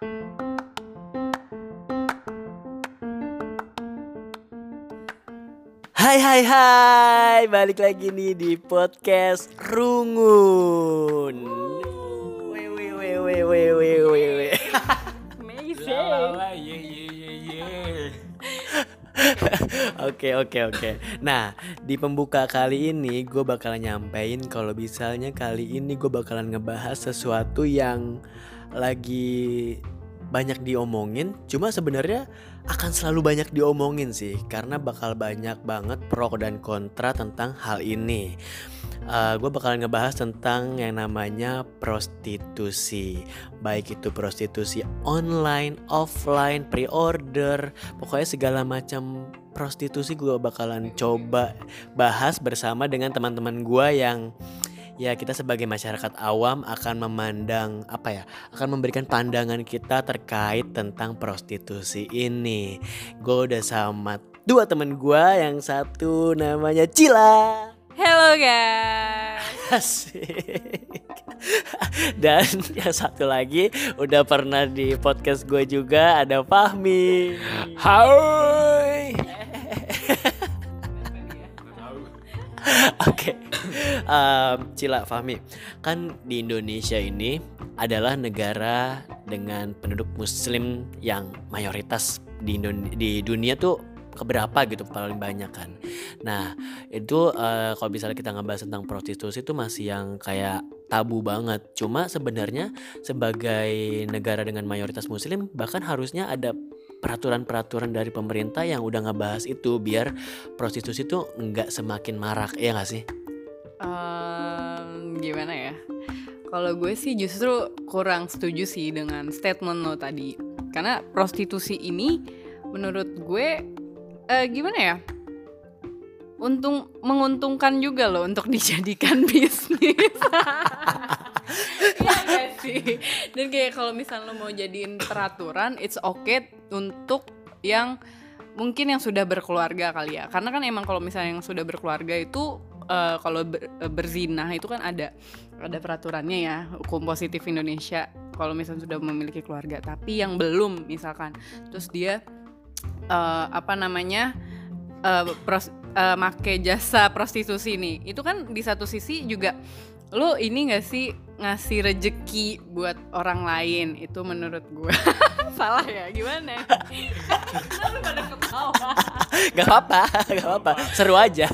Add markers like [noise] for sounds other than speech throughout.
Hai hai hai, balik lagi nih di podcast Rungun. Weh weh weh weh weh weh weh weh. Amazing. Oke oke oke. Nah di pembuka kali ini gue bakalan nyampein kalau misalnya kali ini gue bakalan ngebahas sesuatu yang lagi banyak diomongin. Cuma sebenarnya akan selalu banyak diomongin sih karena bakal banyak banget pro dan kontra tentang hal ini. gue bakalan ngebahas tentang yang namanya prostitusi, baik itu prostitusi online, offline, pre-order, pokoknya segala macam prostitusi gue bakalan coba bahas bersama dengan teman-teman gue yang ya kita sebagai masyarakat awam akan memandang apa ya akan memberikan pandangan kita terkait tentang prostitusi ini gue udah sama dua temen gue yang satu namanya Cila Hello guys. Asik. [laughs] Dan yang satu lagi udah pernah di podcast gue juga ada Fahmi. Hai. [laughs] Oke, Em, Cila Fahmi, kan di Indonesia ini adalah negara dengan penduduk Muslim yang mayoritas di di dunia tuh keberapa gitu paling banyak kan. Nah itu eh, kalau misalnya kita ngebahas tentang prostitusi itu masih yang kayak tabu banget. Cuma sebenarnya sebagai negara dengan mayoritas Muslim bahkan harusnya ada peraturan-peraturan dari pemerintah yang udah ngebahas itu biar prostitusi tuh nggak semakin marak ya nggak sih? Em, gimana ya? Kalau gue sih justru kurang setuju sih dengan statement lo tadi. Karena prostitusi ini menurut gue eh, gimana ya? Untung menguntungkan juga loh untuk [laughs] dijadikan bisnis. [laughs] Iya sih? Dan kayak kalau misalnya lo mau jadiin peraturan, it's okay untuk yang mungkin yang sudah berkeluarga kali ya. Karena kan emang kalau misalnya yang sudah berkeluarga itu eh, kalau ber- eh, berzina itu kan ada ada peraturannya ya hukum positif Indonesia kalau misalnya sudah memiliki keluarga. Tapi yang belum misalkan, terus dia eh, apa namanya eh, pros, eh, make jasa prostitusi nih, itu kan di satu sisi juga lo ini gak sih ngasih rejeki buat orang lain itu menurut gue [laughs] salah ya gimana? Kenapa pada ketawa? [laughs] Gak apa-apa, gak apa-apa, seru aja.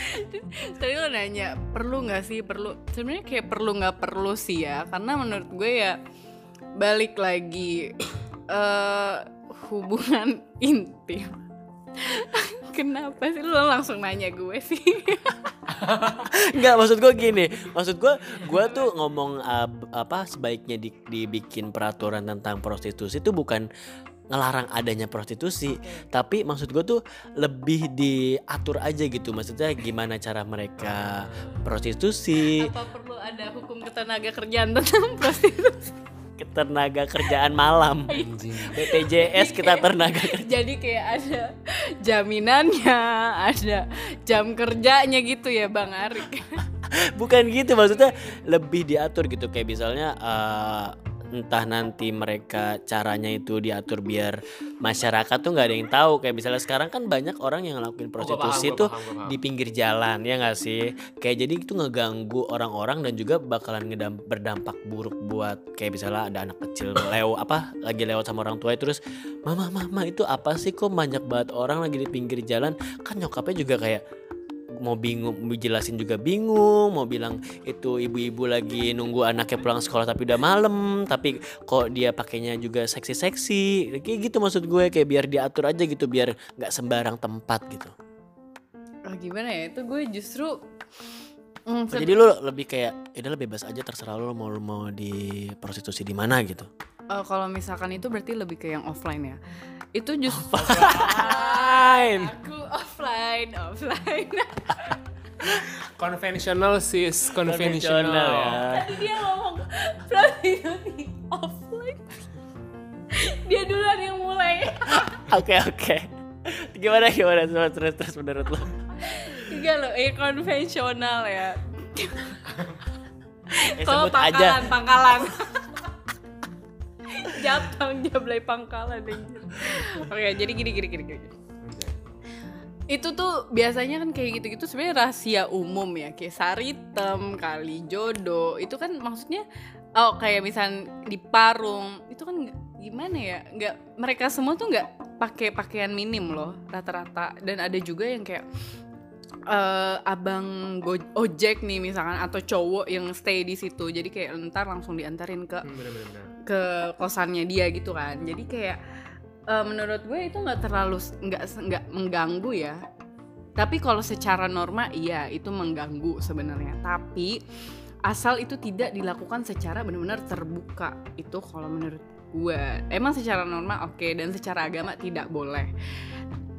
[laughs] Tadi lo nanya perlu nggak sih perlu sebenarnya kayak perlu nggak perlu sih ya karena menurut gue ya balik lagi [clears throat] eh hubungan intim. Kenapa sih? Lo langsung nanya gue sih? [laughs] Enggak, maksud gue gini, maksud gue, gue tuh ngomong uh, apa sebaiknya di- dibikin peraturan tentang prostitusi itu bukan ngelarang adanya prostitusi, tapi maksud gue tuh lebih diatur aja gitu, maksudnya gimana cara mereka prostitusi, Apa perlu ada hukum ketenaga kerjaan tentang prostitusi? Ketenaga kerjaan malam, [laughs] BPJS kita tenaga [laughs] kerja. Jadi kayak ada jaminannya, ada jam kerjanya gitu ya Bang Arik. [laughs] bukan gitu maksudnya lebih diatur gitu kayak misalnya eh, entah nanti mereka caranya itu diatur biar masyarakat tuh nggak ada yang tahu. Kayak misalnya sekarang kan banyak orang yang ngelakuin prostitusi paham, tuh paham, gua paham. di pinggir jalan ya nggak sih? Kayak jadi itu ngeganggu orang-orang dan juga bakalan ngedam- berdampak buruk buat kayak misalnya ada anak kecil lew apa lagi lewat sama orang tua terus mama mama itu apa sih? Kok banyak banget orang lagi di pinggir jalan? Kan nyokapnya juga kayak mau bingung mau jelasin juga bingung mau bilang itu ibu-ibu lagi nunggu anaknya pulang sekolah tapi udah malam tapi kok dia pakainya juga seksi-seksi kayak gitu maksud gue kayak biar diatur aja gitu biar nggak sembarang tempat gitu Oh, gimana ya? Itu gue justru mm, se- jadi lu lebih kayak ya udah bebas aja terserah lu mau mau di prostitusi di mana gitu eh, kalau misalkan itu berarti lebih ke yang offline ya. Itu justru [laughs] Fine. aku offline, offline. Konvensional [laughs] sis, Konvensional ya. Tadi dia ngomong prostitusi offline. dia duluan yang mulai. [laughs] oke oke gimana gimana terus terus terus menurut lu Enggak loh, eh konvensional ya. Eh, Kalau sebut aja pangkalan, pangkalan. [laughs] Jatang jablay pangkalan anjir. Oke, jadi gini gini gini gini. Itu tuh biasanya kan kayak gitu-gitu sebenarnya rahasia umum ya, kayak saritem, kali jodoh. Itu kan maksudnya oh kayak misal di parung, itu kan gimana ya? nggak mereka semua tuh nggak pakai pakaian minim loh rata-rata dan ada juga yang kayak eh, abang go- ojek nih misalkan atau cowok yang stay di situ jadi kayak ntar langsung diantarin ke ke kosannya dia gitu kan jadi kayak eh, menurut gue itu nggak terlalu nggak nggak mengganggu ya. Tapi kalau secara norma iya itu mengganggu sebenarnya. Tapi asal itu tidak dilakukan secara benar-benar terbuka itu kalau menurut gue. Emang secara norma oke dan secara agama tidak boleh.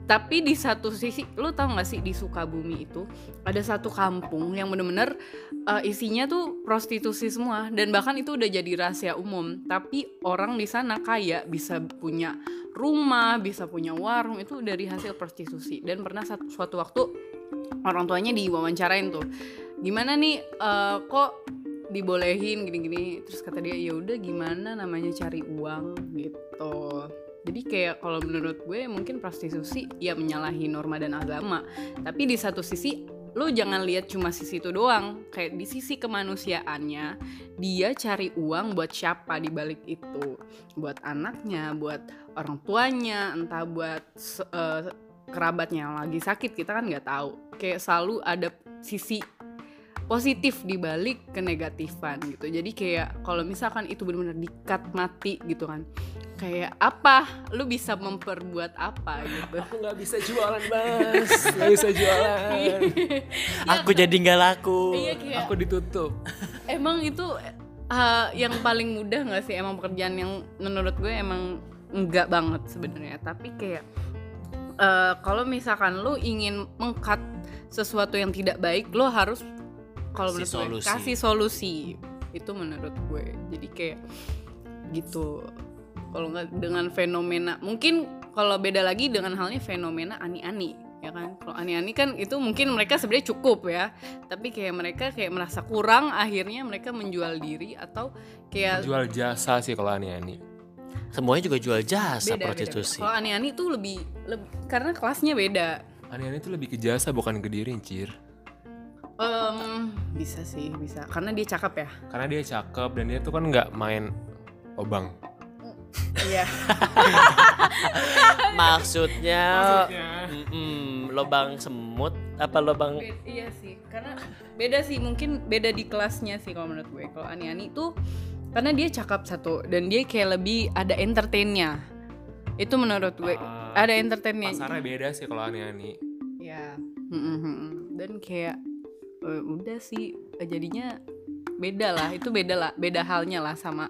Tapi di satu sisi lu tau gak sih di Sukabumi itu ada satu kampung yang bener-bener uh, isinya tuh prostitusi semua dan bahkan itu udah jadi rahasia umum. Tapi orang di sana kaya bisa punya rumah bisa punya warung itu dari hasil prostitusi. Dan pernah suatu waktu orang tuanya diwawancarain tuh gimana nih uh, kok dibolehin gini-gini? Terus kata dia ya udah gimana namanya cari uang gitu. Jadi kayak kalau menurut gue mungkin prostitusi ya menyalahi norma dan agama. Tapi di satu sisi lo jangan lihat cuma sisi itu doang. Kayak di sisi kemanusiaannya dia cari uang buat siapa di balik itu? Buat anaknya buat orang tuanya entah buat eh, kerabatnya yang lagi sakit kita kan nggak tahu. Kayak selalu ada sisi positif di balik kenegatifan gitu. Jadi kayak kalau misalkan itu benar-benar dikat mati gitu kan kayak apa? Lu bisa memperbuat apa gitu? Aku nggak bisa jualan bas, nggak bisa jualan. [laughs] Aku jadi nggak laku. iya kayak Aku ditutup. emang itu uh, yang paling mudah nggak sih? Emang pekerjaan yang menurut gue emang enggak banget sebenarnya. Tapi kayak uh, kalau misalkan lu ingin mengkat sesuatu yang tidak baik lo harus kalau menurut gue solusi. kasih solusi itu menurut gue jadi kayak gitu kalau nggak dengan fenomena mungkin kalau beda lagi dengan halnya fenomena ani-ani ya kan kalau ani-ani kan itu mungkin mereka sebenarnya cukup ya tapi kayak mereka kayak merasa kurang akhirnya mereka menjual diri atau kayak Jual jasa sih kalau ani-ani. Semuanya juga jual jasa beda, prostitusi. kalau ani-ani tuh lebih, lebih karena kelasnya beda Ani-ani itu lebih ke jasa bukan ke diri, Cir. Em, bisa sih bisa karena dia cakep ya Karena dia cakep dan dia tuh kan nggak main obang. iya [laughs] Maksudnya, Maksudnya? lobang semut apa lobang Be- iya sih karena beda sih mungkin beda di kelasnya sih kalau menurut gue kalau ani-ani tuh karena dia cakep satu dan dia kayak lebih ada entertainnya itu menurut gue Ah, ada entertainnya Pasarnya beda sih kalau ani-ani. ya Mm-mm, mm-mm. dan kayak eh, udah sih eh, jadinya beda lah itu beda lah beda halnya lah sama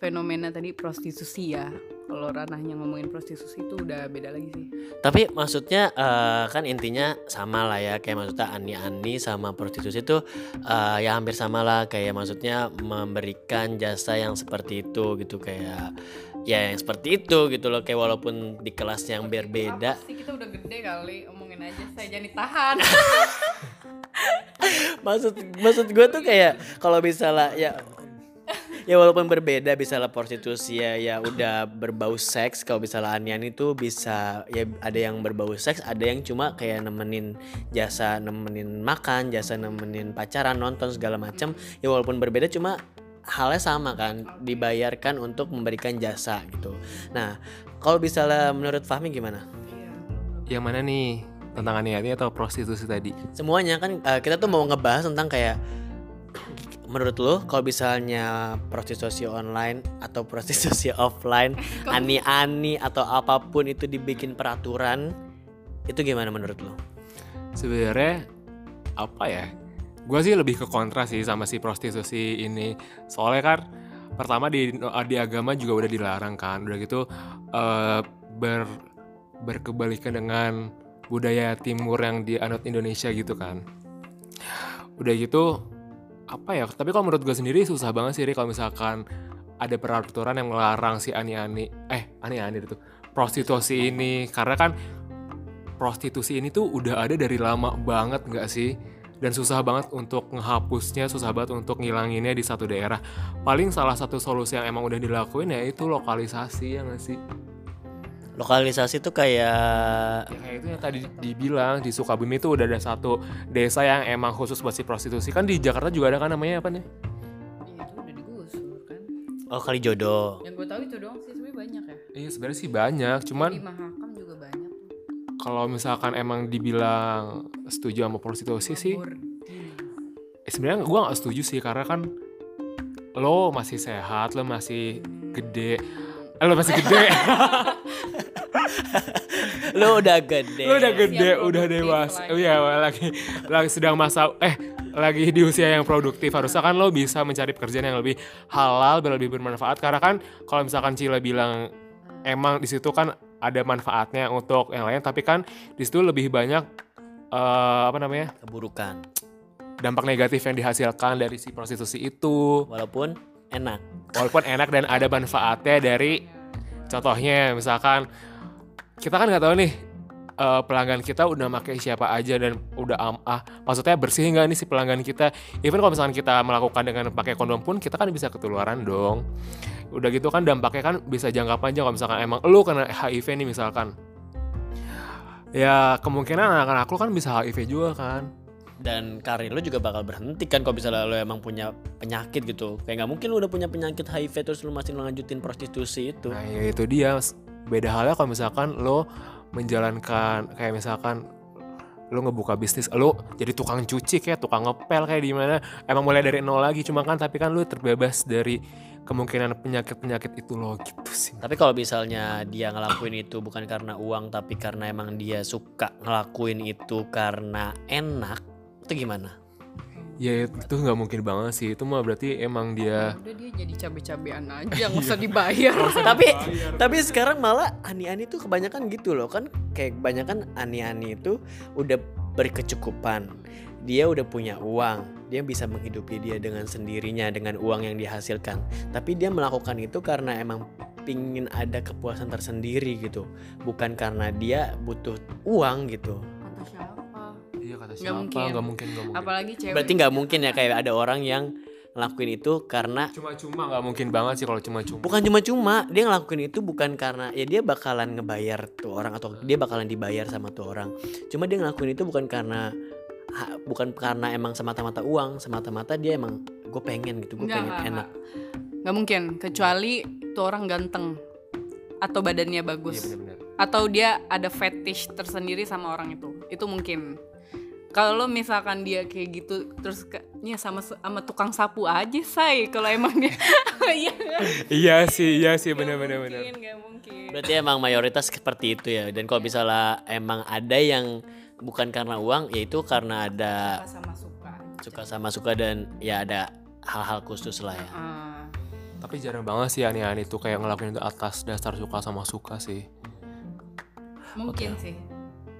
fenomena tadi prostitusi ya. Kalau ranahnya ngomongin prostitusi itu udah beda lagi sih. Tapi maksudnya eh, kan intinya sama lah ya kayak maksudnya ani-ani sama prostitusi itu eh, ya hampir sama lah kayak maksudnya memberikan jasa yang seperti itu gitu kayak ya yang seperti itu gitu loh kayak walaupun di kelas yang berbeda. sih kita udah gede kali omongin aja saya jangan ditahan [laughs] maksud maksud gue tuh kayak kalau misalnya ya ya walaupun berbeda misalnya prostitusi ya ya udah berbau seks. Kalau misalnya ani-ani tuh bisa ya ada yang berbau seks ada yang cuma kayak nemenin jasa nemenin makan jasa nemenin pacaran nonton segala macam ya walaupun berbeda cuma halnya sama kan dibayarkan untuk memberikan jasa gitu. Nah kalau misalnya menurut Fahmi gimana? Yang mana nih? Tentang ani-ani atau prostitusi tadi? semuanya kan eh, kita tuh mau ngebahas tentang kayak menurut lo kalau misalnya prostitusi online atau prostitusi [laughs] offline [laughs] ani-ani atau apa pun itu dibikin peraturan itu gimana menurut lo? Sebenarnya apa ya? Gue sih lebih ke kontra sih sama si prostitusi ini. Soalnya kan pertama di di agama juga udah dilarang kan. Udah gitu eh, ber berkebalikan dengan budaya timur yang dianut Indonesia gitu kan. Udah gitu apa ya? Tapi kalau menurut gue sendiri susah banget sih kalau misalkan ada peraturan yang melarang si ani-ani eh ani-ani itu prostitusi ini karena kan prostitusi ini tuh udah ada dari lama banget nggak sih dan susah banget untuk ngehapusnya susah banget untuk ngilanginnya di satu daerah paling salah satu solusi yang emang udah dilakuin ya itu lokalisasi ya nggak sih Lokalisasi tuh kayak ya kayak itu yang tadi dibilang di Sukabumi itu udah ada satu desa yang emang khusus buat si prostitusi kan di Jakarta juga ada kan namanya apa nih Iya, itu udah digusur kan. oh kali jodoh. Yang gue tahu itu doang sih sebenarnya banyak ya. iya sebenarnya sih banyak cuman Di Mahakam juga banyak. kalau misalkan emang dibilang setuju sama prostitusi sih Bordil. eh, sebenarnya gue nggak setuju sih karena kan lo masih sehat lo masih gede eh, lo masih gede [laughs] Lu udah gede. lo udah gede Yang udah dewasa lah oh iya lagi lagi sedang masa eh lagi di usia yang produktif harusnya kan lo bisa mencari pekerjaan yang lebih halal biar lebih bermanfaat karena kan kalau misalkan Cila bilang emang di situ kan ada manfaatnya untuk yang lain tapi kan di situ lebih banyak eh, apa namanya Keburukan. dampak negatif yang dihasilkan dari si prostitusi itu Walaupun enak. walaupun enak dan ada manfaatnya dari contohnya misalkan kita kan nggak tahu nih eh, pelanggan kita udah pakai siapa aja dan udah am ah maksudnya bersih nggak nih si pelanggan kita? Even kalau misalkan kita melakukan dengan pakai kondom pun kita kan bisa ketularan dong. Udah gitu kan dampaknya kan bisa jangka panjang kalau misalkan emang lu kena HIV nih misalkan. Ya kemungkinan anak-anak lu kan bisa HIV juga kan. Dan karir lu juga bakal berhenti kan kalau misalnya lu emang punya penyakit gitu. Kayak nggak mungkin lu udah punya penyakit HIV terus lu masih ngelanjutin prostitusi itu. Nah ya itu dia beda halnya kalau misalkan lo menjalankan kayak misalkan lo ngebuka bisnis lo jadi tukang cuci kayak tukang ngepel kayak di mana emang mulai dari nol lagi cuma kan tapi kan lo terbebas dari kemungkinan penyakit-penyakit itu lo gitu sih Tapi kalau misalnya dia ngelakuin itu bukan karena uang tapi karena emang dia suka ngelakuin itu karena enak, itu gimana? Ya itu nggak mungkin banget sih. Itu mah berarti emang dia Udah dia jadi cabe-cabean aja, [laughs] nggak usah dibayar. tapi tapi sekarang malah ani-ani tuh kebanyakan gitu loh kan? Kayak kebanyakan ani-ani itu udah berkecukupan. Dia udah punya uang. Dia bisa menghidupi dia dengan sendirinya dengan uang yang dihasilkan. Tapi dia melakukan itu karena emang pingin ada kepuasan tersendiri gitu. Bukan karena dia butuh uang gitu? Iya kata Nggak siapa mungkin. nggak mungkin nggak mungkin Apalagi cewek. berarti nggak mungkin ya kayak ada orang yang ngelakuin itu karena cuma-cuma nggak mungkin banget sih kalau cuma-cuma bukan cuma-cuma dia ngelakuin itu bukan karena ya dia bakalan ngebayar tuh orang atau dia bakalan dibayar sama tuh orang cuma dia ngelakuin itu bukan karena ha- bukan karena emang semata-mata uang semata-mata dia emang gue pengen gitu gue Nggak, pengen nggak, enak nggak. Nggak mungkin, kecuali tuh orang ganteng atau badannya iya bagus benar-benar atau dia ada fetish tersendiri sama orang itu. Itu mungkin. Kalau misalkan dia kayak gitu terus kayaknya sama sama tukang sapu aja say kalau emang dia. [laughs] Iya. Iya sih iya sih benar-benar benar mungkin nggak mungkin. Berarti emang mayoritas seperti itu ya dan kalau misalnya emang ada yang bukan karena uang yaitu karena ada Suka sama suka. suka sama suka dan ya ada hal-hal khusus lah ya. Ah, tapi jarang banget sih ani-ani tuh kayak ngelakuin itu atas dasar suka sama suka sih. Mungkin sih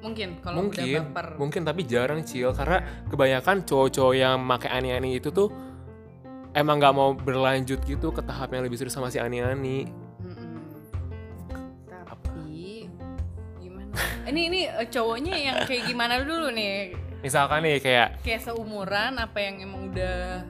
mungkin kalau udah mungkin baper. mungkin tapi jarang cil. Karena kebanyakan cowok-cowok yang make ani-ani itu tuh emang nggak mau berlanjut gitu ke tahap yang lebih serius sama si ani-ani. Tapi gimana? Ini ini eh, cowoknya yang kayak gimana dulu nih? Misalkan nih kayak kayak seumuran apa yang emang udah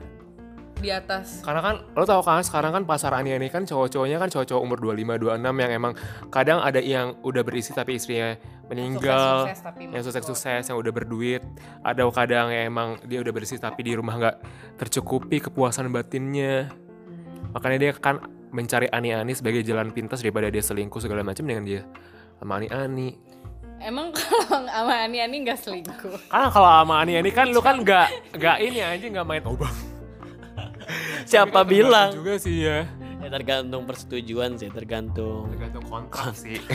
di atas. Karena kan lo tau kan sekarang kan pasar ani-ani kan cowok-cowoknya kan cowok-cowok umur 25 26 yang emang kadang ada yang udah berisi tapi istrinya meninggal sukses, tapi yang sukses-sukses yang udah berduit. Ada kadang yang emang dia udah bersih tapi di rumah nggak tercukupi kepuasan batinnya. Hmm. makanya dia kan mencari ani-ani sebagai jalan pintas daripada dia selingkuh segala macam dengan dia. Sama ani-ani. Emang kalau sama Ani-Ani nggak selingkuh? karena kalau sama ani-ani kan lu kan nggak nggak ini aja nggak main obang siapa bilang? juga sih ya. Ya tergantung persetujuan sih tergantung tergantung kontrak sih. [laughs]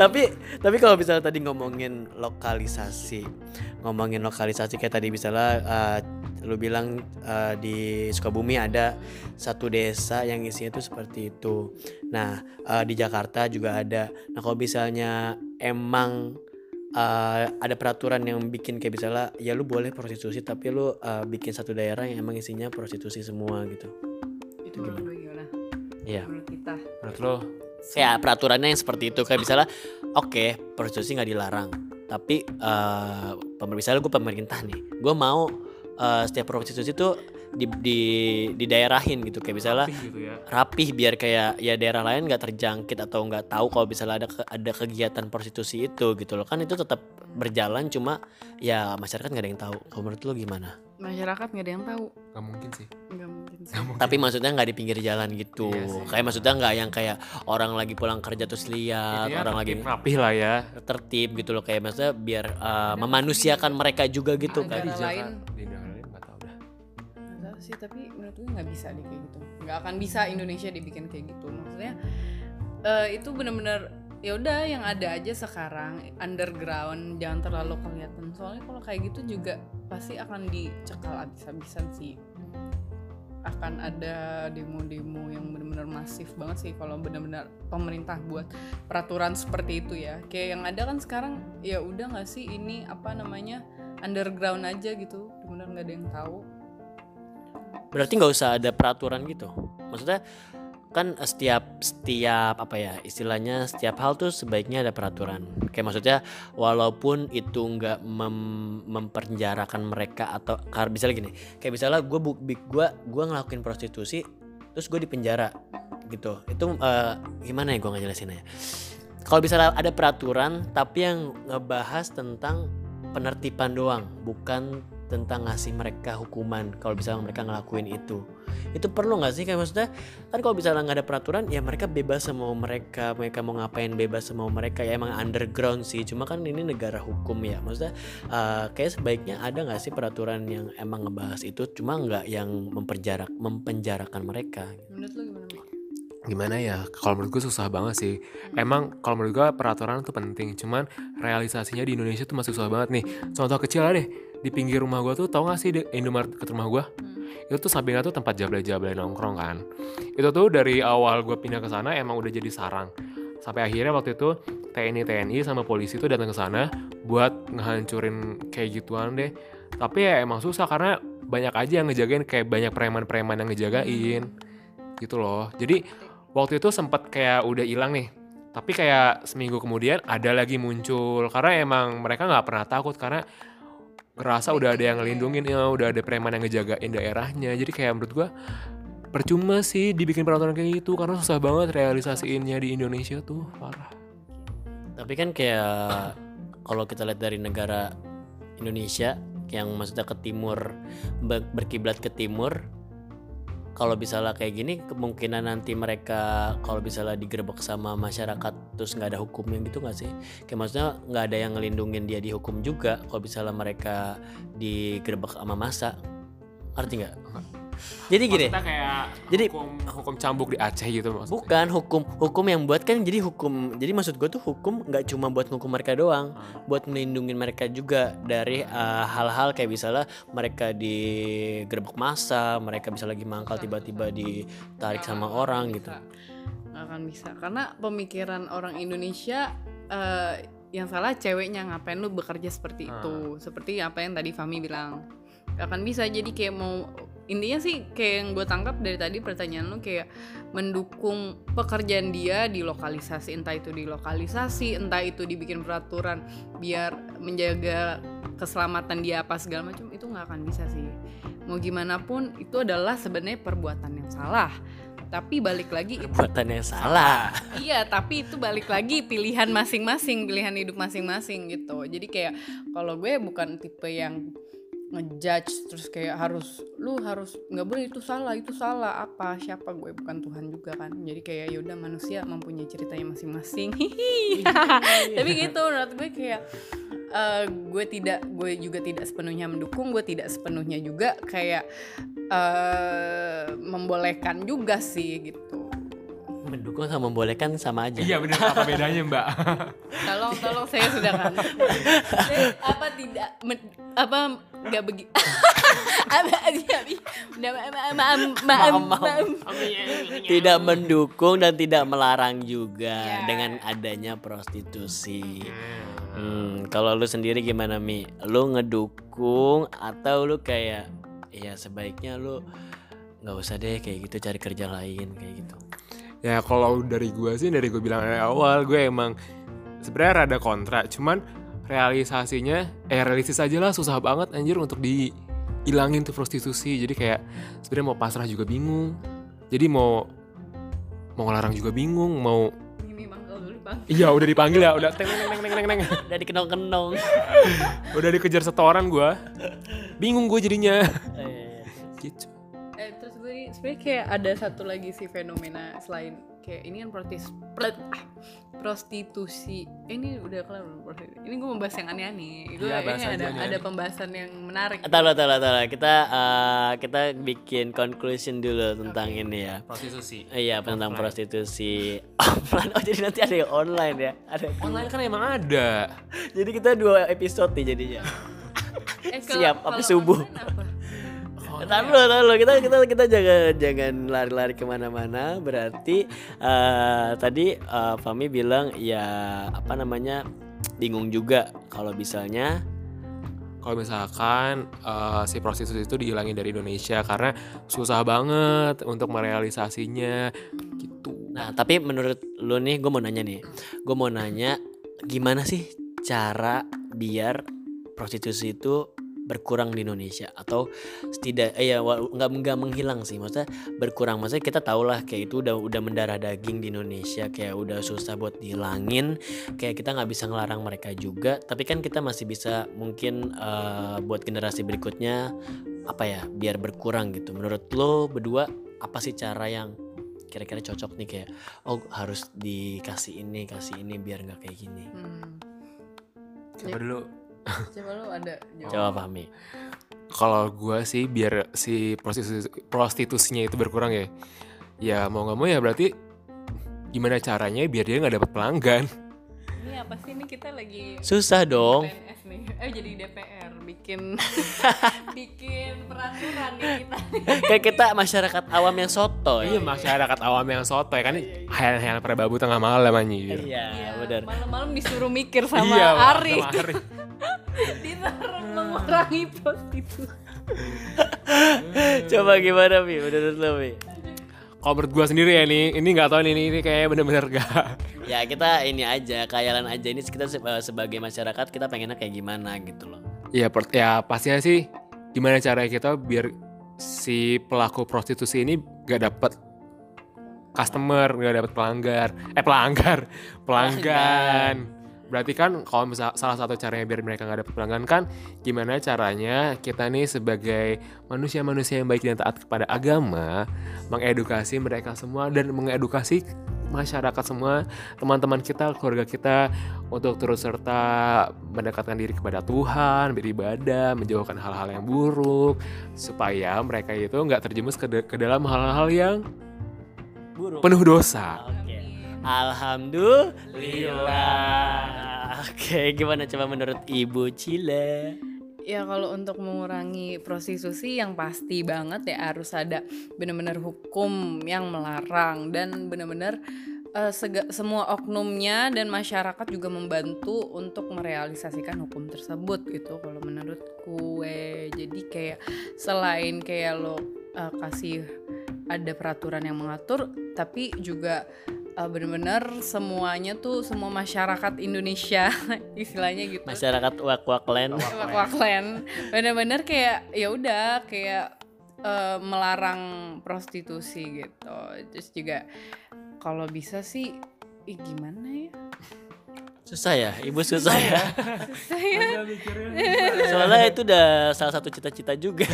Tapi tapi kalau misalnya tadi ngomongin lokalisasi ngomongin lokalisasi kayak tadi misalnya uh, lu bilang uh, di Sukabumi ada satu desa yang isinya tuh seperti itu. Nah uh, di Jakarta juga ada. Nah kalau misalnya emang uh, ada peraturan yang bikin kayak misalnya ya lu boleh prostitusi tapi lu uh, bikin satu daerah yang emang isinya prostitusi semua gitu. Itu menurut gue gimana? Iya. Menurut kita. menurut lo? Ya peraturannya yang seperti itu. Kayak misalnya oke prostitusi nggak dilarang tapi eh pemer- misalnya gue pemerintah nih gue mau eh, setiap prostitusi itu di, di di daerahin gitu. Kayak misalnya Rapih gitu ya. rapih biar kayak ya daerah lain nggak terjangkit atau nggak tahu kalau misalnya ada ada kegiatan prostitusi itu gitu loh. Kan itu tetap berjalan cuma ya masyarakat nggak ada yang tahu. Kalau menurut lo gimana? Masyarakat nggak ada yang tahu. nggak mungkin sih. Nggak mungkin sih. Nggak mungkin. tapi maksudnya nggak di pinggir jalan gitu. Iya sih. kayak maksudnya nggak yang kayak orang lagi pulang kerja terus lihat Intinya orang lagi rapih lah ya. tertib gitu loh. Kayak maksudnya biar uh, memanusiakan mereka juga gitu kan. di Jakarta sih tapi menurut gue nggak bisa deh kayak gitu. Nggak akan bisa Indonesia dibikin kayak gitu. Maksudnya eh, itu bener-bener ya udah yang ada aja sekarang underground jangan terlalu kelihatan. Soalnya kalau kayak gitu juga pasti akan dicekal habis-habisan sih. Akan ada demo-demo yang benar-benar masif banget sih kalau benar-benar pemerintah buat peraturan seperti itu ya. Kayak yang ada kan sekarang ya udah nggak sih ini apa namanya underground aja gitu. Benar nggak ada yang tahu berarti nggak usah ada peraturan gitu? Maksudnya kan eh, setiap setiap apa ya istilahnya setiap hal tuh sebaiknya ada peraturan. Kayak maksudnya walaupun itu nggak mem- mempenjarakan mereka atau misalnya gini kayak misalnya gue gue gue ngelakuin prostitusi terus gue di penjara gitu. Itu eh, gimana ya gue ngejelasinnya? Kalau misalnya ada peraturan tapi yang ngebahas tentang penertiban doang bukan tentang ngasih mereka hukuman kalau misalnya mereka ngelakuin itu. Itu perlu nggak sih? Kayak maksudnya kan kalau misalnya nggak ada peraturan ya mereka bebas sama mereka mereka mau ngapain bebas sama mereka. Ya emang underground sih cuma kan ini negara hukum ya. Maksudnya eh, kayak sebaiknya ada nggak sih peraturan yang emang ngebahas itu cuma nggak yang memperjarak mempenjarakan mereka? Menurut gimana ya? Kalau menurut gue susah banget sih. Emang kalau menurut gue peraturan itu penting cuman realisasinya di Indonesia tuh masih susah banget nih. Contoh kecil lah deh di pinggir rumah gue tuh tau gak sih di Indomaret dekat rumah gue Hmm. itu tuh sampingnya tuh tempat jablay-jablay nongkrong kan. Itu tuh dari awal gue pindah ke sana emang udah jadi sarang. Sampai akhirnya waktu itu TNI TNI sama polisi tuh datang ke sana buat ngehancurin kayak gituan deh. Tapi ya emang susah karena banyak aja yang ngejagain kayak banyak preman-preman yang ngejagain. Gitu loh. Jadi waktu itu sempat kayak udah hilang nih. Tapi kayak seminggu kemudian ada lagi muncul. Karena emang mereka nggak pernah takut karena ngerasa udah ada yang ngelindungin ya udah ada preman yang ngejagain daerahnya. Jadi kayak menurut gua percuma sih dibikin peraturan kayak gitu karena susah banget realisasiinnya di Indonesia tuh parah. Tapi kan kayak kalau kita lihat dari negara Indonesia yang maksudnya ke timur ber- berkiblat ke timur kalau misalnya kayak gini kemungkinan nanti mereka kalau misalnya digerebek sama masyarakat terus nggak ada hukumnya gitu nggak sih? Kayak maksudnya nggak ada yang ngelindungin dia dihukum juga kalau misalnya mereka digerebek sama masa. Arti nggak jadi gini Maksudnya kayak Jadi- hukum, hukum cambuk di Aceh gitu maksudnya. Bukan hukum hukum yang buat kan jadi hukum jadi maksud gue tuh hukum nggak cuma buat hukum mereka doang. Ah. buat melindungi mereka juga dari uh, hal-hal kayak misalnya mereka digerebek masa mereka bisa lagi mangkal tiba-tiba ditarik sama orang gitu. Nggak akan bisa. Karena pemikiran orang Indonesia eh, yang salah ceweknya ngapain lu bekerja seperti itu? Seperti apa yang tadi Fami bilang. Gak akan bisa. Jadi kayak mau intinya sih kayak yang gue tangkap dari tadi pertanyaan lu kayak mendukung pekerjaan dia di lokalisasi entah itu di lokalisasi entah itu dibikin peraturan biar menjaga keselamatan dia apa segala macam itu nggak akan bisa sih. Mau gimana pun itu adalah sebenarnya perbuatan yang salah. Tapi balik lagi itu buatan yang salah. Iya tapi itu balik lagi pilihan masing-masing pilihan hidup masing-masing gitu. Jadi kayak kalau gue bukan tipe yang ngejudge terus kayak harus lu harus nggak boleh itu salah itu salah apa siapa gue? Bukan Tuhan juga kan. Jadi kayak yaudah manusia mempunyai ceritanya masing-masing. [laughs] Tapi gitu menurut gue kayak eh, gue tidak gue juga tidak sepenuhnya mendukung gue tidak sepenuhnya juga kayak eh membolehkan juga sih gitu. Mendukung sama membolehkan sama aja. Iya bener. Apa bedanya mbak? Tolong tolong saya sudah kan [laughs] apa tidak men- apa nggak begitu tidak mendukung dan tidak melarang juga Iya. dengan adanya prostitusi Hmm, kalau lu sendiri gimana Mi? Lu ngedukung atau lu kayak ya sebaiknya lu nggak usah deh kayak gitu cari kerja lain kayak gitu. Ya kalau dari gue sih dari gue bilang dari awal gue emang sebenarnya rada kontra. Cuman realisasinya eh realistis aja lah susah banget anjir untuk dihilangin tuh prostitusi. Jadi kayak sebenarnya mau pasrah juga bingung. Jadi mau mau ngelarang juga bingung mau iya udah dipanggil ya udah teng teng teng teng teng [laughs] Udah dikenong-kenong. [laughs] udah dikejar setoran gua. Bingung gue jadinya. Eh, gitu. Eh terus gue sebenarnya kayak ada satu lagi sih fenomena selain kayak ini kan protis plet- ah, prostitusi. Eh, ini udah kelar belum prostitusi? Ini gue membahas yang aneh-aneh. Gue Iya, bahas ini ada nih, ada aneh. pembahasan yang menarik. Taruh, taruh, taruh. Kita eh, kita bikin conclusion dulu tentang ini ya. prostitusi Iya tentang Offline. prostitusi [laughs] offline. Oh jadi nanti ada yang online ya. Ada. online kan emang ada Jadi kita dua episode nih jadinya. Eh, Siap, sampai subuh. online apa? Taruh dulu, taruh dulu. Kita kita kita jangan jangan lari-lari ke mana-mana. Berarti eh, tadi eh, Fami bilang ya apa namanya bingung juga kalau misalnya kalau misalkan eh, si prostitusi itu dihilangin dari Indonesia karena susah banget untuk merealisasinya gitu. Nah, tapi menurut lu nih, gue mau nanya nih, gue mau nanya gimana sih cara biar prostitusi itu berkurang di Indonesia atau setidak eh ya nggak nggak menghilang sih. Maksudnya berkurang. Maksudnya kita tahu lah kayak itu udah udah mendarah daging di Indonesia kayak udah susah buat dihilangin kayak kita nggak bisa ngelarang mereka juga. Tapi kan kita masih bisa mungkin eh, buat generasi berikutnya apa ya biar berkurang gitu. Menurut lo berdua apa sih cara yang kira-kira cocok nih kayak oh harus dikasih ini kasih ini biar nggak kayak gini? Hmm. Coba dulu. Coba lu ada jawab. coba pahami Kalau gua sih biar si prostitusi prostitusinya itu berkurang ya. Ya mau nggak mau ya berarti gimana caranya biar dia nggak dapat pelanggan. Ini apa sih ini kita lagi susah dong PNS nih. Eh jadi DPR bikin [laughs] bikin peraturan nih kita. kayak kita masyarakat awam yang soto Iya masyarakat awam yang soto ya kan hayal-hayal pada babu tengah malam anjir. iya benar Malam-malam disuruh mikir sama Iya, Ari. sama Ari. [laughs] Disuruh mengurangi prostitusi. [laughs] coba gimana bi menurut lo bi Kalau menurut gua sendiri ya ini, ini nggak tahu nih, ini, ini kayak bener-bener gak. [laughs] ya kita ini aja khayalan aja. Ini kita eh, sebagai masyarakat kita pengennya kayak gimana gitu loh. Ya, per- ya pastinya sih gimana cara kita biar si pelaku prostitusi ini gak dapet customer, gak dapet pelanggar, eh pelanggar, pelanggan. Berarti kan kalau misal salah satu caranya biar mereka gak dapet pelanggan kan gimana caranya kita nih sebagai manusia-manusia yang baik dan taat kepada agama mengedukasi mereka semua dan mengedukasi masyarakat semua teman-teman kita keluarga kita untuk terus serta mendekatkan diri kepada Tuhan beribadah menjauhkan hal-hal yang buruk supaya mereka itu nggak terjemus ke, ke dalam hal-hal yang buruk. penuh dosa alhamdulillah oke gimana coba menurut ibu Cile Ya kalau untuk mengurangi prostitusi yang pasti banget ya harus ada benar-benar hukum yang melarang dan benar-benar eh, sega- semua oknumnya dan masyarakat juga membantu untuk merealisasikan hukum tersebut gitu kalau menurut gue. Jadi kayak selain kayak lo eh, kasih ada peraturan yang mengatur tapi juga eh, benar-benar semuanya tuh semua masyarakat Indonesia [laughs] istilahnya gitu. Masyarakat wak-wak land Waklen bener-bener kayak ya udah kayak eh, melarang prostitusi gitu. Terus juga kalau bisa sih ih gimana ya susah ya ibu susah ya. saya soalnya itu udah salah satu cita-cita juga.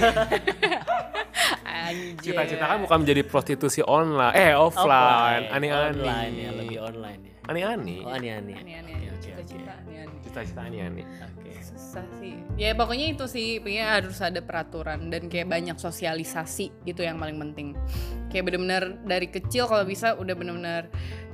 Cita-cita kan bukan menjadi prostitusi online. Eh offline. Online aneh-aneh ya lebih online ya. Aneh-aneh oh aneh-aneh aneh-aneh Oke, oke, cita-cita aneh-aneh cita-cita aneh-aneh oke. Susah sih. Ya pokoknya itu sih pokoknya harus ada peraturan dan kayak banyak sosialisasi itu yang paling penting. Kayak bener-bener dari kecil kalau bisa udah bener-bener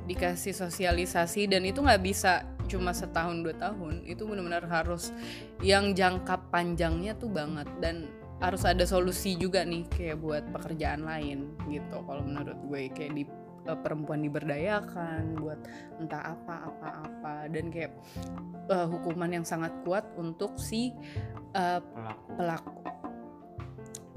dikasih sosialisasi dan itu nggak bisa cuma setahun dua tahun itu bener-bener harus yang jangka panjangnya tuh banget dan harus ada solusi juga nih kayak buat pekerjaan lain gitu kalau menurut gue kayak di eh, perempuan diberdayakan buat entah apa apa apa dan kayak eh, hukuman yang sangat kuat untuk si eh, pelaku pelaku.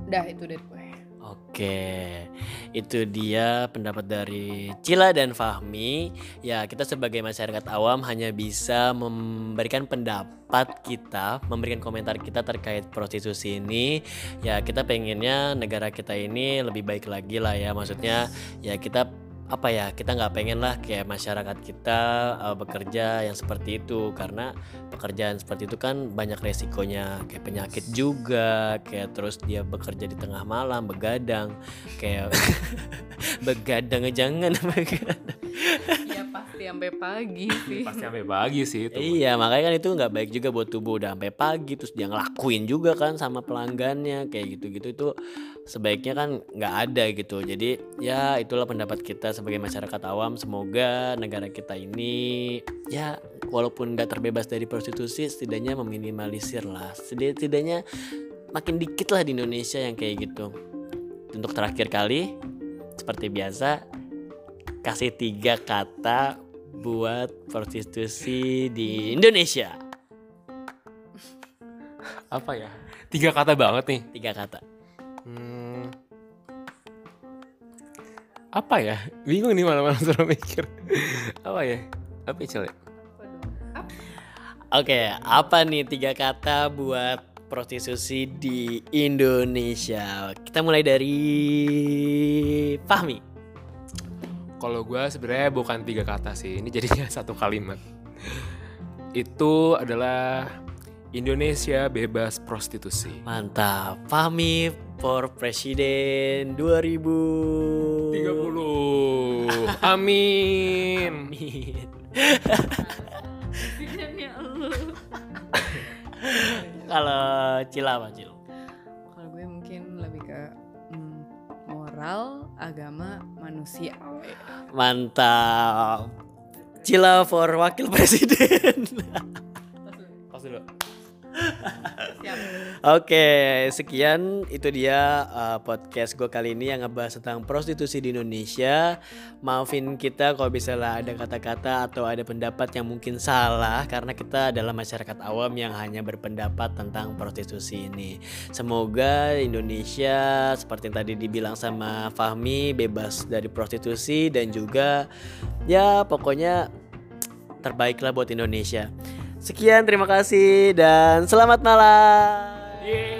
Dah itu dari gue. Oke, itu dia pendapat dari Cila dan Fahmi. Ya, kita sebagai masyarakat awam hanya bisa memberikan pendapat kita, memberikan komentar kita terkait prostitusi ini. Ya, kita pengennya negara kita ini lebih baik lagi lah ya. Maksudnya, ya kita apa ya kita nggak pengen lah kayak masyarakat kita uh, bekerja yang seperti itu. Karena pekerjaan seperti itu kan banyak resikonya. Kayak penyakit juga kayak terus dia bekerja di tengah malam begadang. Kayak [laughs] begadang jangan [laughs] begadang pasti sampai pagi [laughs] sih. Pasti sampai pagi sih itu. Iya makanya kan itu nggak baik juga buat tubuh. Udah sampai pagi terus dia ngelakuin juga kan sama pelanggannya. Kayak gitu-gitu itu sebaiknya kan nggak ada gitu. Jadi ya itulah pendapat kita sebagai masyarakat awam. Semoga negara kita ini ya walaupun nggak terbebas dari prostitusi setidaknya meminimalisir lah. Setidaknya makin dikit lah di Indonesia yang kayak gitu. Untuk terakhir kali seperti biasa kasih tiga kata buat prostitusi di Indonesia Apa ya? Tiga kata banget nih. tiga kata Hmm. Apa ya? Bingung nih malam-malam suruh mikir. apa ya? Apa ya? Oke, apa nih tiga kata buat prostitusi di Indonesia? Kita mulai dari Fahmi. Kalau gue sebenarnya bukan tiga kata sih, ini jadinya [laughs] satu kalimat. Itu adalah Indonesia bebas prostitusi. Mantap, Fahmi for Presiden 2000 30. Amin. Amin. Lu. [laughs] Kalau Cila apa Cil? kalau gue mungkin lebih ke hmm, moral agama manusia Mantap. Cila for Wakil Presiden. [laughs] Oke, sekian itu dia uh, podcast gue kali ini yang ngebahas tentang prostitusi di Indonesia. Maafin kita kalau misalnya ada kata-kata atau ada pendapat yang mungkin salah karena kita adalah masyarakat awam yang hanya berpendapat tentang prostitusi ini. Semoga Indonesia seperti yang tadi dibilang sama Fahmi bebas dari prostitusi dan juga ya pokoknya terbaiklah buat Indonesia. Sekian, terima kasih dan selamat malam. Yeay.